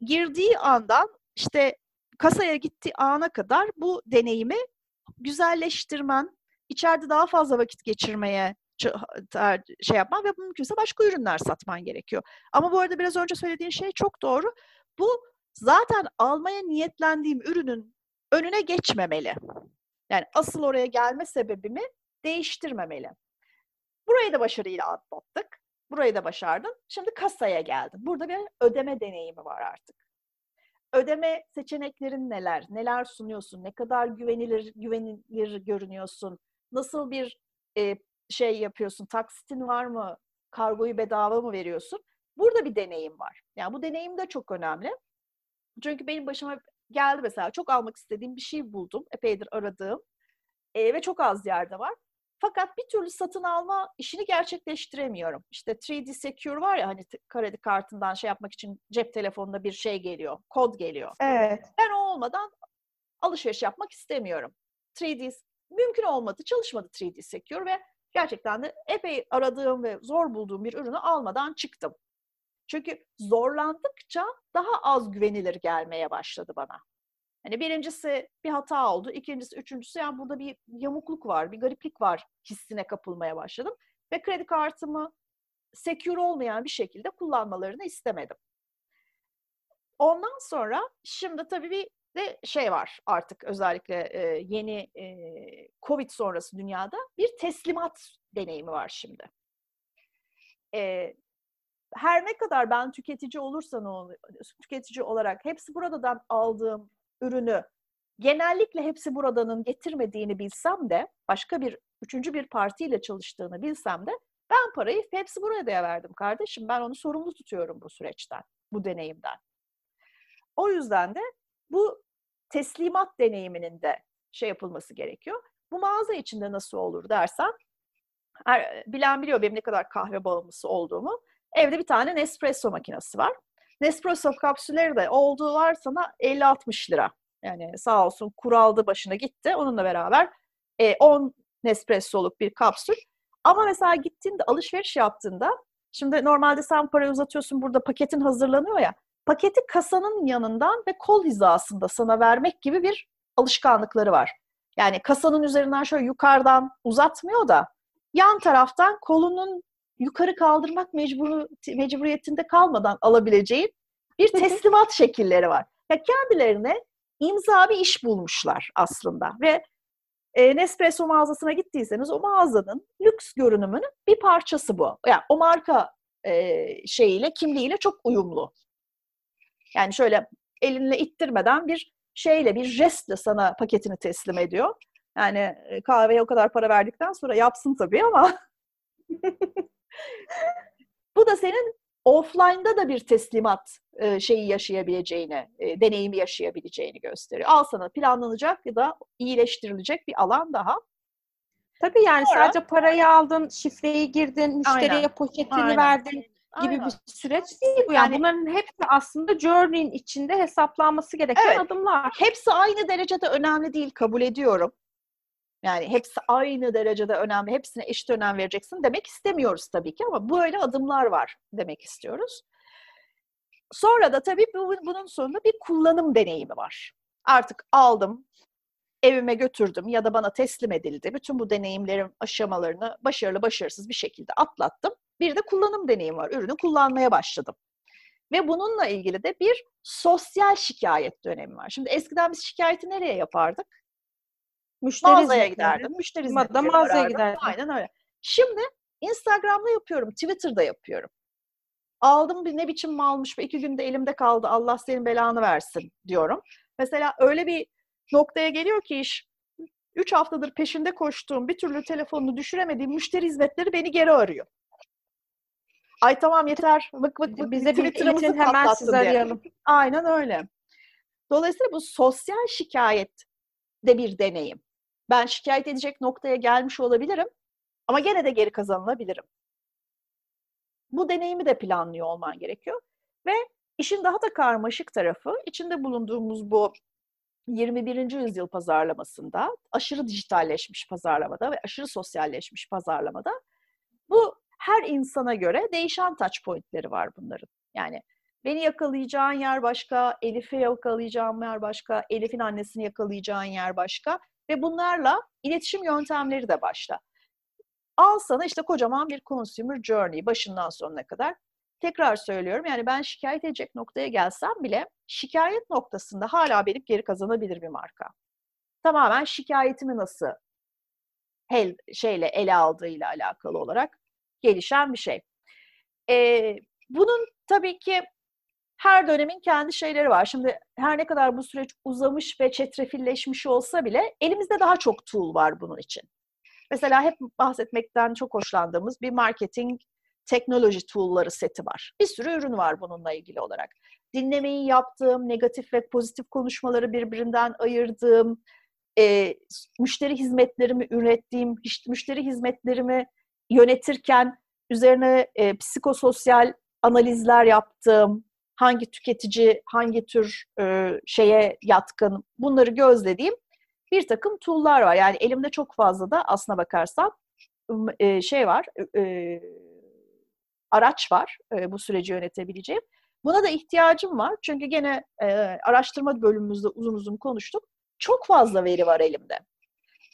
girdiği andan işte kasaya gittiği ana kadar bu deneyimi güzelleştirmen, içeride daha fazla vakit geçirmeye şey yapman ve mümkünse başka ürünler satman gerekiyor. Ama bu arada biraz önce söylediğin şey çok doğru. Bu zaten almaya niyetlendiğim ürünün önüne geçmemeli. Yani asıl oraya gelme sebebimi değiştirmemeli. Burayı da başarıyla atlattık. Burayı da başardın. Şimdi kasaya geldin. Burada bir ödeme deneyimi var artık. Ödeme seçeneklerin neler? Neler sunuyorsun? Ne kadar güvenilir güvenilir görünüyorsun? Nasıl bir e, şey yapıyorsun? Taksitin var mı? Kargoyu bedava mı veriyorsun? Burada bir deneyim var. Yani bu deneyim de çok önemli. Çünkü benim başıma geldi mesela çok almak istediğim bir şey buldum. Epeydir aradığım. E, ve çok az yerde var. Fakat bir türlü satın alma işini gerçekleştiremiyorum. İşte 3D Secure var ya hani kredi kartından şey yapmak için cep telefonunda bir şey geliyor, kod geliyor. Evet. Ben o olmadan alışveriş yapmak istemiyorum. 3D mümkün olmadı, çalışmadı 3D Secure ve gerçekten de epey aradığım ve zor bulduğum bir ürünü almadan çıktım. Çünkü zorlandıkça daha az güvenilir gelmeye başladı bana. Hani birincisi bir hata oldu, ikincisi, üçüncüsü yani burada bir yamukluk var, bir gariplik var hissine kapılmaya başladım. Ve kredi kartımı secure olmayan bir şekilde kullanmalarını istemedim. Ondan sonra şimdi tabii bir de şey var artık özellikle e, yeni e, Covid sonrası dünyada bir teslimat deneyimi var şimdi. E, her ne kadar ben tüketici olursan tüketici olarak hepsi buradan aldığım ürünü genellikle hepsi buradanın getirmediğini bilsem de başka bir üçüncü bir partiyle çalıştığını bilsem de ben parayı hepsi buraya verdim kardeşim. Ben onu sorumlu tutuyorum bu süreçten, bu deneyimden. O yüzden de bu teslimat deneyiminin de şey yapılması gerekiyor. Bu mağaza içinde nasıl olur dersen, bilen biliyor benim ne kadar kahve bağımlısı olduğumu. Evde bir tane Nespresso makinesi var. Nespresso kapsülleri de olduğu var sana 50-60 lira. Yani sağ olsun kuraldı başına gitti. Onunla beraber e, 10 Nespresso'luk bir kapsül. Ama mesela gittiğinde alışveriş yaptığında şimdi normalde sen parayı uzatıyorsun burada paketin hazırlanıyor ya. Paketi kasanın yanından ve kol hizasında sana vermek gibi bir alışkanlıkları var. Yani kasanın üzerinden şöyle yukarıdan uzatmıyor da yan taraftan kolunun yukarı kaldırmak mecbur, mecburiyetinde kalmadan alabileceğin bir teslimat şekilleri var. Ya kendilerine imza bir iş bulmuşlar aslında ve e, Nespresso mağazasına gittiyseniz o mağazanın lüks görünümünün bir parçası bu. Yani o marka e, şeyiyle, kimliğiyle çok uyumlu. Yani şöyle elinle ittirmeden bir şeyle, bir jestle sana paketini teslim ediyor. Yani e, kahveye o kadar para verdikten sonra yapsın tabii ama bu da senin offline'da da bir teslimat e, şeyi yaşayabileceğini, e, deneyimi yaşayabileceğini gösteriyor. Al sana planlanacak ya da iyileştirilecek bir alan daha. Tabii yani Sonra, sadece parayı aldın, şifreyi girdin, müşteriye aynen, poşetini aynen, verdin gibi aynen. bir süreç değil bu. Yani, yani bunların hepsi aslında journey'in içinde hesaplanması gereken evet, adımlar. Hepsi aynı derecede önemli değil, kabul ediyorum. Yani hepsi aynı derecede önemli, hepsine eşit önem vereceksin demek istemiyoruz tabii ki ama böyle adımlar var demek istiyoruz. Sonra da tabii bunun sonunda bir kullanım deneyimi var. Artık aldım, evime götürdüm ya da bana teslim edildi. Bütün bu deneyimlerin aşamalarını başarılı başarısız bir şekilde atlattım. Bir de kullanım deneyimi var. Ürünü kullanmaya başladım. Ve bununla ilgili de bir sosyal şikayet dönemi var. Şimdi eskiden biz şikayeti nereye yapardık? Müşteri mağazaya giderdim. Müşteri hizmetleri mağazaya giderdim. Aynen öyle. Şimdi Instagram'da yapıyorum, Twitter'da yapıyorum. Aldım bir ne biçim malmış ve iki günde elimde kaldı. Allah senin belanı versin diyorum. Mesela öyle bir noktaya geliyor ki iş üç haftadır peşinde koştuğum bir türlü telefonunu düşüremediğim müşteri hizmetleri beni geri arıyor. Ay tamam yeter. Vık vık vık. Bize bir iletin hemen sizi arayalım. Aynen öyle. Dolayısıyla bu sosyal şikayet de bir deneyim. Ben şikayet edecek noktaya gelmiş olabilirim ama gene de geri kazanılabilirim. Bu deneyimi de planlıyor olman gerekiyor. Ve işin daha da karmaşık tarafı içinde bulunduğumuz bu 21. yüzyıl pazarlamasında, aşırı dijitalleşmiş pazarlamada ve aşırı sosyalleşmiş pazarlamada bu her insana göre değişen touch pointleri var bunların. Yani beni yakalayacağın yer başka, Elif'i yakalayacağım yer başka, Elif'in annesini yakalayacağın yer başka ve bunlarla iletişim yöntemleri de başta. Al sana işte kocaman bir consumer journey başından sonuna kadar. Tekrar söylüyorum yani ben şikayet edecek noktaya gelsem bile şikayet noktasında hala benim geri kazanabilir bir marka. Tamamen şikayetimi nasıl el, şeyle ele aldığıyla alakalı olarak gelişen bir şey. Ee, bunun tabii ki her dönemin kendi şeyleri var. Şimdi her ne kadar bu süreç uzamış ve çetrefilleşmiş olsa bile elimizde daha çok tool var bunun için. Mesela hep bahsetmekten çok hoşlandığımız bir marketing teknoloji tool'ları seti var. Bir sürü ürün var bununla ilgili olarak. Dinlemeyi yaptığım, negatif ve pozitif konuşmaları birbirinden ayırdığım, e, müşteri hizmetlerimi ürettiğim, müşteri hizmetlerimi yönetirken üzerine e, psikososyal analizler yaptığım, hangi tüketici, hangi tür e, şeye yatkın bunları gözlediğim bir takım tool'lar var. Yani elimde çok fazla da aslına bakarsan e, şey var, e, araç var e, bu süreci yönetebileceğim. Buna da ihtiyacım var. Çünkü gene e, araştırma bölümümüzde uzun uzun konuştuk. Çok fazla veri var elimde.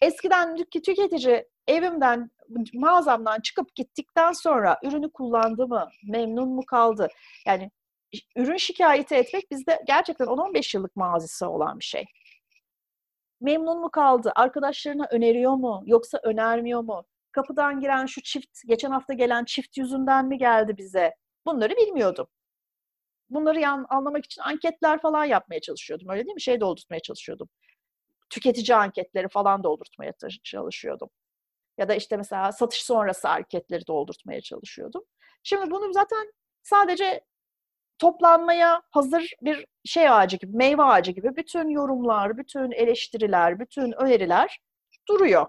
Eskiden tüketici evimden, mağazamdan çıkıp gittikten sonra ürünü kullandı mı, memnun mu kaldı? Yani ürün şikayeti etmek bizde gerçekten 10-15 yıllık mazisi olan bir şey. Memnun mu kaldı? Arkadaşlarına öneriyor mu? Yoksa önermiyor mu? Kapıdan giren şu çift, geçen hafta gelen çift yüzünden mi geldi bize? Bunları bilmiyordum. Bunları yan, anlamak için anketler falan yapmaya çalışıyordum. Öyle değil mi? Şey doldurtmaya çalışıyordum. Tüketici anketleri falan doldurtmaya çalışıyordum. Ya da işte mesela satış sonrası anketleri doldurtmaya çalışıyordum. Şimdi bunu zaten sadece toplanmaya hazır bir şey ağacı gibi, meyve ağacı gibi bütün yorumlar, bütün eleştiriler, bütün öneriler duruyor.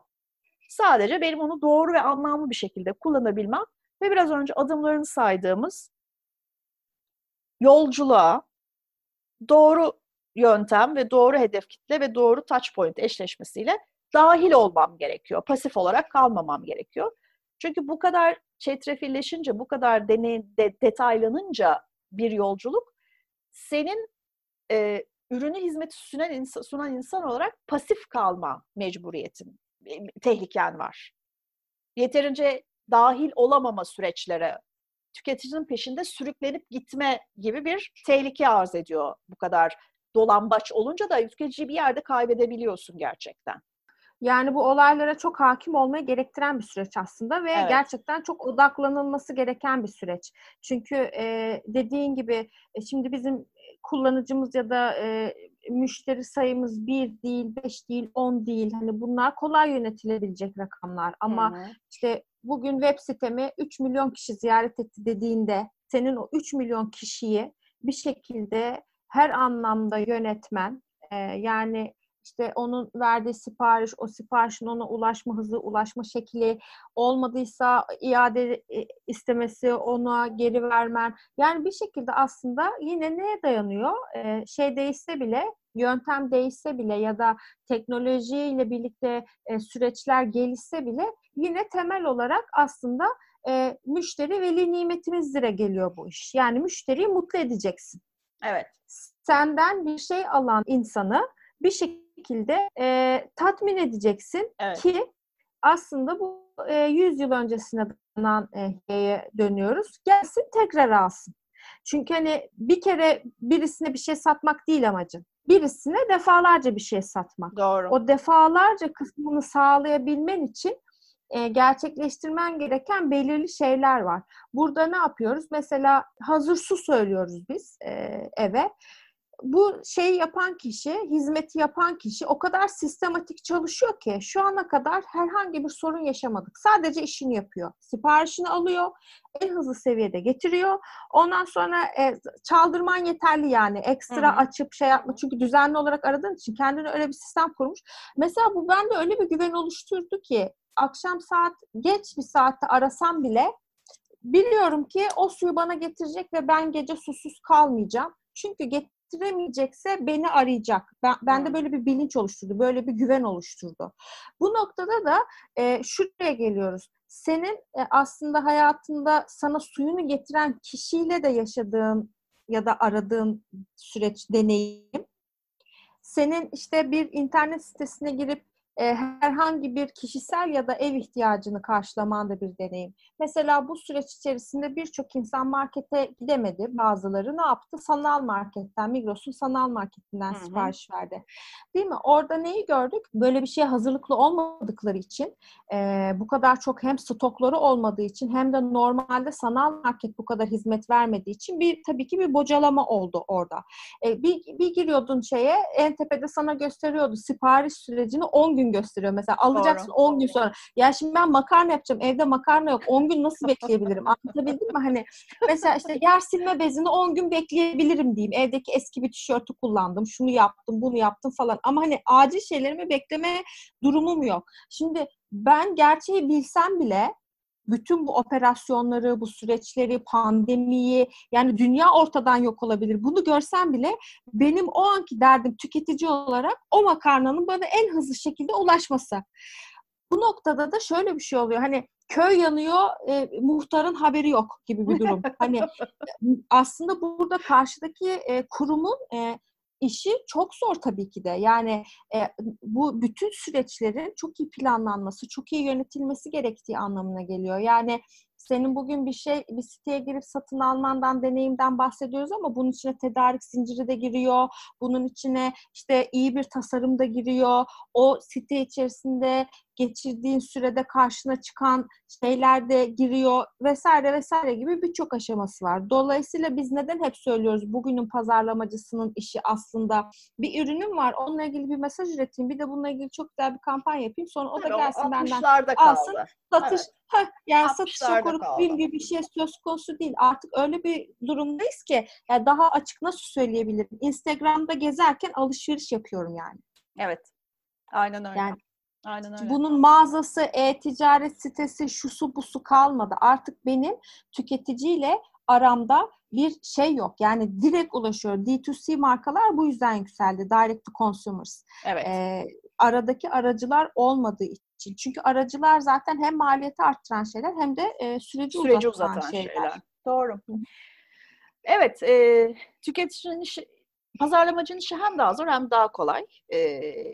Sadece benim onu doğru ve anlamlı bir şekilde kullanabilmem ve biraz önce adımlarını saydığımız yolculuğa doğru yöntem ve doğru hedef kitle ve doğru touch point eşleşmesiyle dahil olmam gerekiyor. Pasif olarak kalmamam gerekiyor. Çünkü bu kadar çetrefilleşince, bu kadar deney, de, detaylanınca bir yolculuk senin e, ürünü hizmeti sunan insan, sunan insan olarak pasif kalma mecburiyetin, tehliken var. Yeterince dahil olamama süreçlere, tüketicinin peşinde sürüklenip gitme gibi bir tehlike arz ediyor bu kadar dolambaç olunca da tüketiciyi bir yerde kaybedebiliyorsun gerçekten. Yani bu olaylara çok hakim olmayı gerektiren bir süreç aslında ve evet. gerçekten çok odaklanılması gereken bir süreç. Çünkü e, dediğin gibi e, şimdi bizim kullanıcımız ya da e, müşteri sayımız bir değil, beş değil, on değil. Hani bunlar kolay yönetilebilecek rakamlar. Ama Hı-hı. işte bugün web sitemi 3 milyon kişi ziyaret etti dediğinde senin o 3 milyon kişiyi bir şekilde her anlamda yönetmen e, yani işte onun verdiği sipariş, o siparişin ona ulaşma hızı, ulaşma şekli olmadıysa iade e, istemesi, ona geri vermen. Yani bir şekilde aslında yine neye dayanıyor? Ee, şey değişse bile, yöntem değişse bile ya da teknolojiyle birlikte e, süreçler gelişse bile yine temel olarak aslında e, müşteri veli nimetimizdir'e geliyor bu iş. Yani müşteriyi mutlu edeceksin. Evet. Senden bir şey alan insanı bir şekilde e, tatmin edeceksin evet. ki aslında bu e, 100 yıl öncesine dayanan e, dönüyoruz. Gelsin tekrar alsın. Çünkü hani bir kere birisine bir şey satmak değil amacın. Birisine defalarca bir şey satmak. Doğru. O defalarca kısmını sağlayabilmen için e, gerçekleştirmen gereken belirli şeyler var. Burada ne yapıyoruz? Mesela hazır su söylüyoruz biz e, eve bu şeyi yapan kişi, hizmeti yapan kişi o kadar sistematik çalışıyor ki şu ana kadar herhangi bir sorun yaşamadık. Sadece işini yapıyor. Siparişini alıyor, en hızlı seviyede getiriyor. Ondan sonra e, çaldırman yeterli yani. Ekstra Hı-hı. açıp şey yapma. Çünkü düzenli olarak aradığın için kendine öyle bir sistem kurmuş. Mesela bu bende öyle bir güven oluşturdu ki akşam saat geç bir saatte arasam bile biliyorum ki o suyu bana getirecek ve ben gece susuz kalmayacağım. Çünkü getiremeyecekse beni arayacak. Ben, bende böyle bir bilinç oluşturdu, böyle bir güven oluşturdu. Bu noktada da e, şuraya geliyoruz. Senin e, aslında hayatında sana suyunu getiren kişiyle de yaşadığın ya da aradığın süreç, deneyim senin işte bir internet sitesine girip e, herhangi bir kişisel ya da ev ihtiyacını karşılaman da bir deneyim. Mesela bu süreç içerisinde birçok insan markete gidemedi. Bazıları ne yaptı? Sanal marketten, Migros'un sanal marketinden Hı-hı. sipariş verdi. Değil mi? Orada neyi gördük? Böyle bir şeye hazırlıklı olmadıkları için, e, bu kadar çok hem stokları olmadığı için hem de normalde sanal market bu kadar hizmet vermediği için bir tabii ki bir bocalama oldu orada. E, bir, bir giriyordun şeye, en tepede sana gösteriyordu sipariş sürecini 10 gün gösteriyor. Mesela alacaksın Doğru. 10 gün sonra. Ya şimdi ben makarna yapacağım. Evde makarna yok. 10 gün nasıl bekleyebilirim? Anlatabildim mi? Hani mesela işte yer silme bezini 10 gün bekleyebilirim diyeyim. Evdeki eski bir tişörtü kullandım. Şunu yaptım, bunu yaptım falan. Ama hani acil şeylerimi bekleme durumum yok. Şimdi ben gerçeği bilsem bile bütün bu operasyonları, bu süreçleri, pandemiyi yani dünya ortadan yok olabilir. Bunu görsem bile benim o anki derdim tüketici olarak o makarnanın bana en hızlı şekilde ulaşması. Bu noktada da şöyle bir şey oluyor. Hani köy yanıyor, e, muhtarın haberi yok gibi bir durum. hani aslında burada karşıdaki e, kurumun e, işi çok zor tabii ki de. Yani e, bu bütün süreçlerin çok iyi planlanması, çok iyi yönetilmesi gerektiği anlamına geliyor. Yani senin bugün bir şey bir siteye girip satın almandan deneyimden bahsediyoruz ama bunun içine tedarik zinciri de giriyor. Bunun içine işte iyi bir tasarım da giriyor. O site içerisinde geçirdiğin sürede karşına çıkan şeyler de giriyor vesaire vesaire gibi birçok aşaması var. Dolayısıyla biz neden hep söylüyoruz bugünün pazarlamacısının işi aslında bir ürünüm var onunla ilgili bir mesaj üreteyim bir de bununla ilgili çok güzel bir kampanya yapayım sonra o da gelsin benden alsın satış evet. Heh, yani satışa koruk gibi bir şey söz konusu değil. Artık öyle bir durumdayız ki yani daha açık nasıl söyleyebilirim? Instagram'da gezerken alışveriş yapıyorum yani. Evet. Aynen öyle. Yani Aynen öyle. Bunun mağazası, e-ticaret sitesi, şusu busu kalmadı. Artık benim tüketiciyle aramda bir şey yok. Yani direkt ulaşıyor. D2C markalar bu yüzden yükseldi. Direct to consumers. Evet. Ee, aradaki aracılar olmadığı için. Çünkü aracılar zaten hem maliyeti arttıran şeyler hem de e, süreci, süreci uzatan, uzatan şeyler. şeyler. Doğru. Evet, e, tüketicinin pazarlamacının işi hem daha zor hem daha kolay. Ee,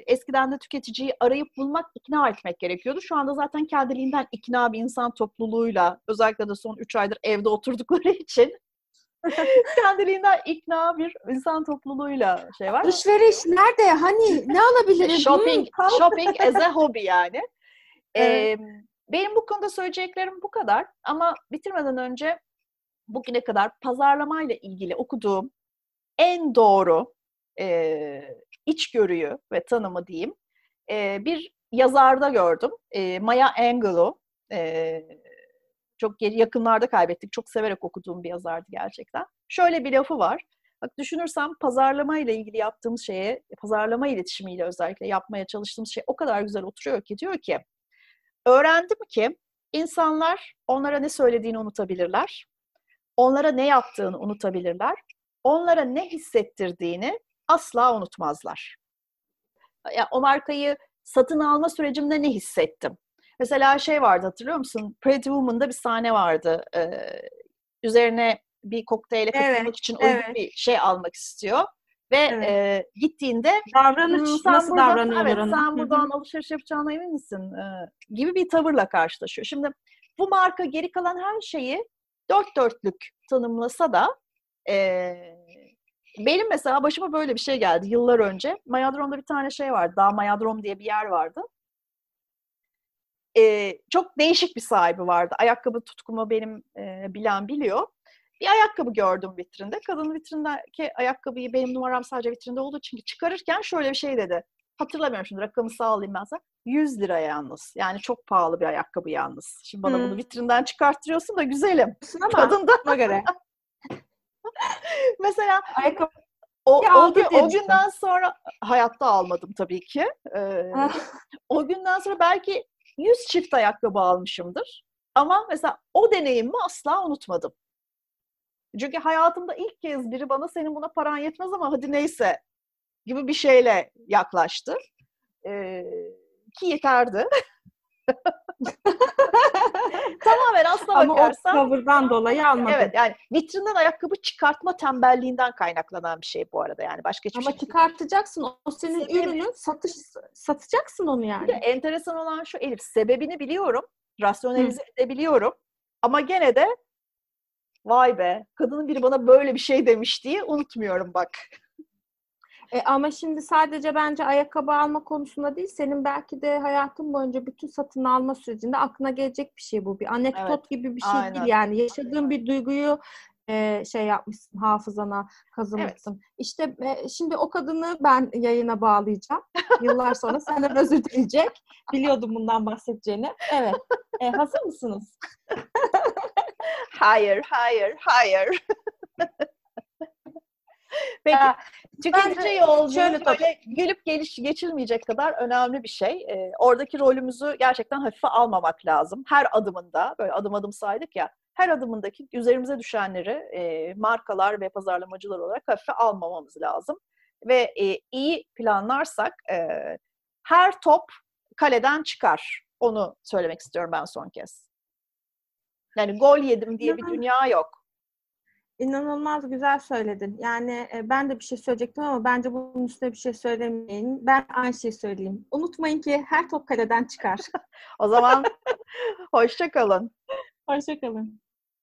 eskiden de tüketiciyi arayıp bulmak, ikna etmek gerekiyordu. Şu anda zaten kendiliğinden ikna bir insan topluluğuyla, özellikle de son 3 aydır evde oturdukları için kendiliğinden ikna bir insan topluluğuyla şey var. Alışveriş nerede? Hani ne alabilirim? shopping, shopping as a hobby yani. Evet. Ee, benim bu konuda söyleyeceklerim bu kadar. Ama bitirmeden önce bugüne kadar pazarlamayla ilgili okuduğum en doğru e, içgörüyü ve tanımı diyeyim e, bir yazarda gördüm. E, Maya Angelou. E, çok yakınlarda kaybettik. Çok severek okuduğum bir yazardı gerçekten. Şöyle bir lafı var. Bak düşünürsem pazarlama ile ilgili yaptığımız şeye, pazarlama iletişimiyle özellikle yapmaya çalıştığımız şey o kadar güzel oturuyor ki diyor ki öğrendim ki insanlar onlara ne söylediğini unutabilirler. Onlara ne yaptığını unutabilirler onlara ne hissettirdiğini asla unutmazlar. Ya o markayı satın alma sürecimde ne hissettim? Mesela şey vardı hatırlıyor musun? Pretty Woman'da bir sahne vardı. Ee, üzerine bir kokteyle katılmak evet, için uygun evet. bir şey almak istiyor. Ve evet. e, gittiğinde davranış sen nasıl buradan, davranıyorlar evet, Sen buradan alışveriş yapacağına emin misin? E, gibi bir tavırla karşılaşıyor. Şimdi bu marka geri kalan her şeyi dört dörtlük tanımlasa da e, benim mesela başıma böyle bir şey geldi yıllar önce. Mayadrom'da bir tane şey vardı. Daha Mayadrom diye bir yer vardı. Ee, çok değişik bir sahibi vardı. Ayakkabı tutkumu benim e, bilen biliyor. bir ayakkabı gördüm vitrinde. Kadın vitrindeki ayakkabıyı benim numaram sadece vitrinde olduğu için çıkarırken şöyle bir şey dedi. Hatırlamıyorum şimdi rakamı sağlayayım ben sana. 100 lira yalnız. Yani çok pahalı bir ayakkabı yalnız. Şimdi bana hmm. bunu vitrinden çıkarttırıyorsun da güzelim. Ama Kadın da göre. Mesela ayakkabı o, o, gün, o günden sonra hayatta almadım tabii ki. Ee, o günden sonra belki 100 çift ayakkabı almışımdır. Ama mesela o deneyimi asla unutmadım. Çünkü hayatımda ilk kez biri bana senin buna paran yetmez ama hadi neyse gibi bir şeyle yaklaştı. Ee, ki yeterdi. Tamamen aslına Ama bakarsan. Ama o cover'dan dolayı almadım. Evet yani vitrinden ayakkabı çıkartma tembelliğinden kaynaklanan bir şey bu arada yani başka hiçbir Ama şey çıkartacaksın o senin Sebebi... ürünün satış satacaksın onu yani. Bir de enteresan olan şu Elif sebebini biliyorum. Rasyonelize Hı. edebiliyorum. Ama gene de vay be kadının biri bana böyle bir şey demiş diye unutmuyorum bak. E, ama şimdi sadece bence ayakkabı alma konusunda değil, senin belki de hayatın boyunca bütün satın alma sürecinde aklına gelecek bir şey bu. Bir anekdot evet, gibi bir şey aynen. değil yani. Yaşadığın bir duyguyu e, şey yapmışsın, hafızana kazımışsın. Evet. İşte e, şimdi o kadını ben yayına bağlayacağım. Yıllar sonra senden özür dileyecek. Biliyordum bundan bahsedeceğini. Evet. E, hazır mısınız? hayır, hayır, hayır. Peki. Tüketici yolculuğu şöyle böyle gülüp geliş geçirmeyecek kadar önemli bir şey. E, oradaki rolümüzü gerçekten hafife almamak lazım. Her adımında, böyle adım adım saydık ya, her adımındaki üzerimize düşenleri e, markalar ve pazarlamacılar olarak hafife almamamız lazım. Ve e, iyi planlarsak e, her top kaleden çıkar. Onu söylemek istiyorum ben son kez. Yani gol yedim diye bir dünya yok. İnanılmaz güzel söyledin. Yani e, ben de bir şey söyleyecektim ama bence bunun üstüne bir şey söylemeyin. Ben aynı şeyi söyleyeyim. Unutmayın ki her top kaleden çıkar. o zaman hoşça kalın. Hoşça kalın.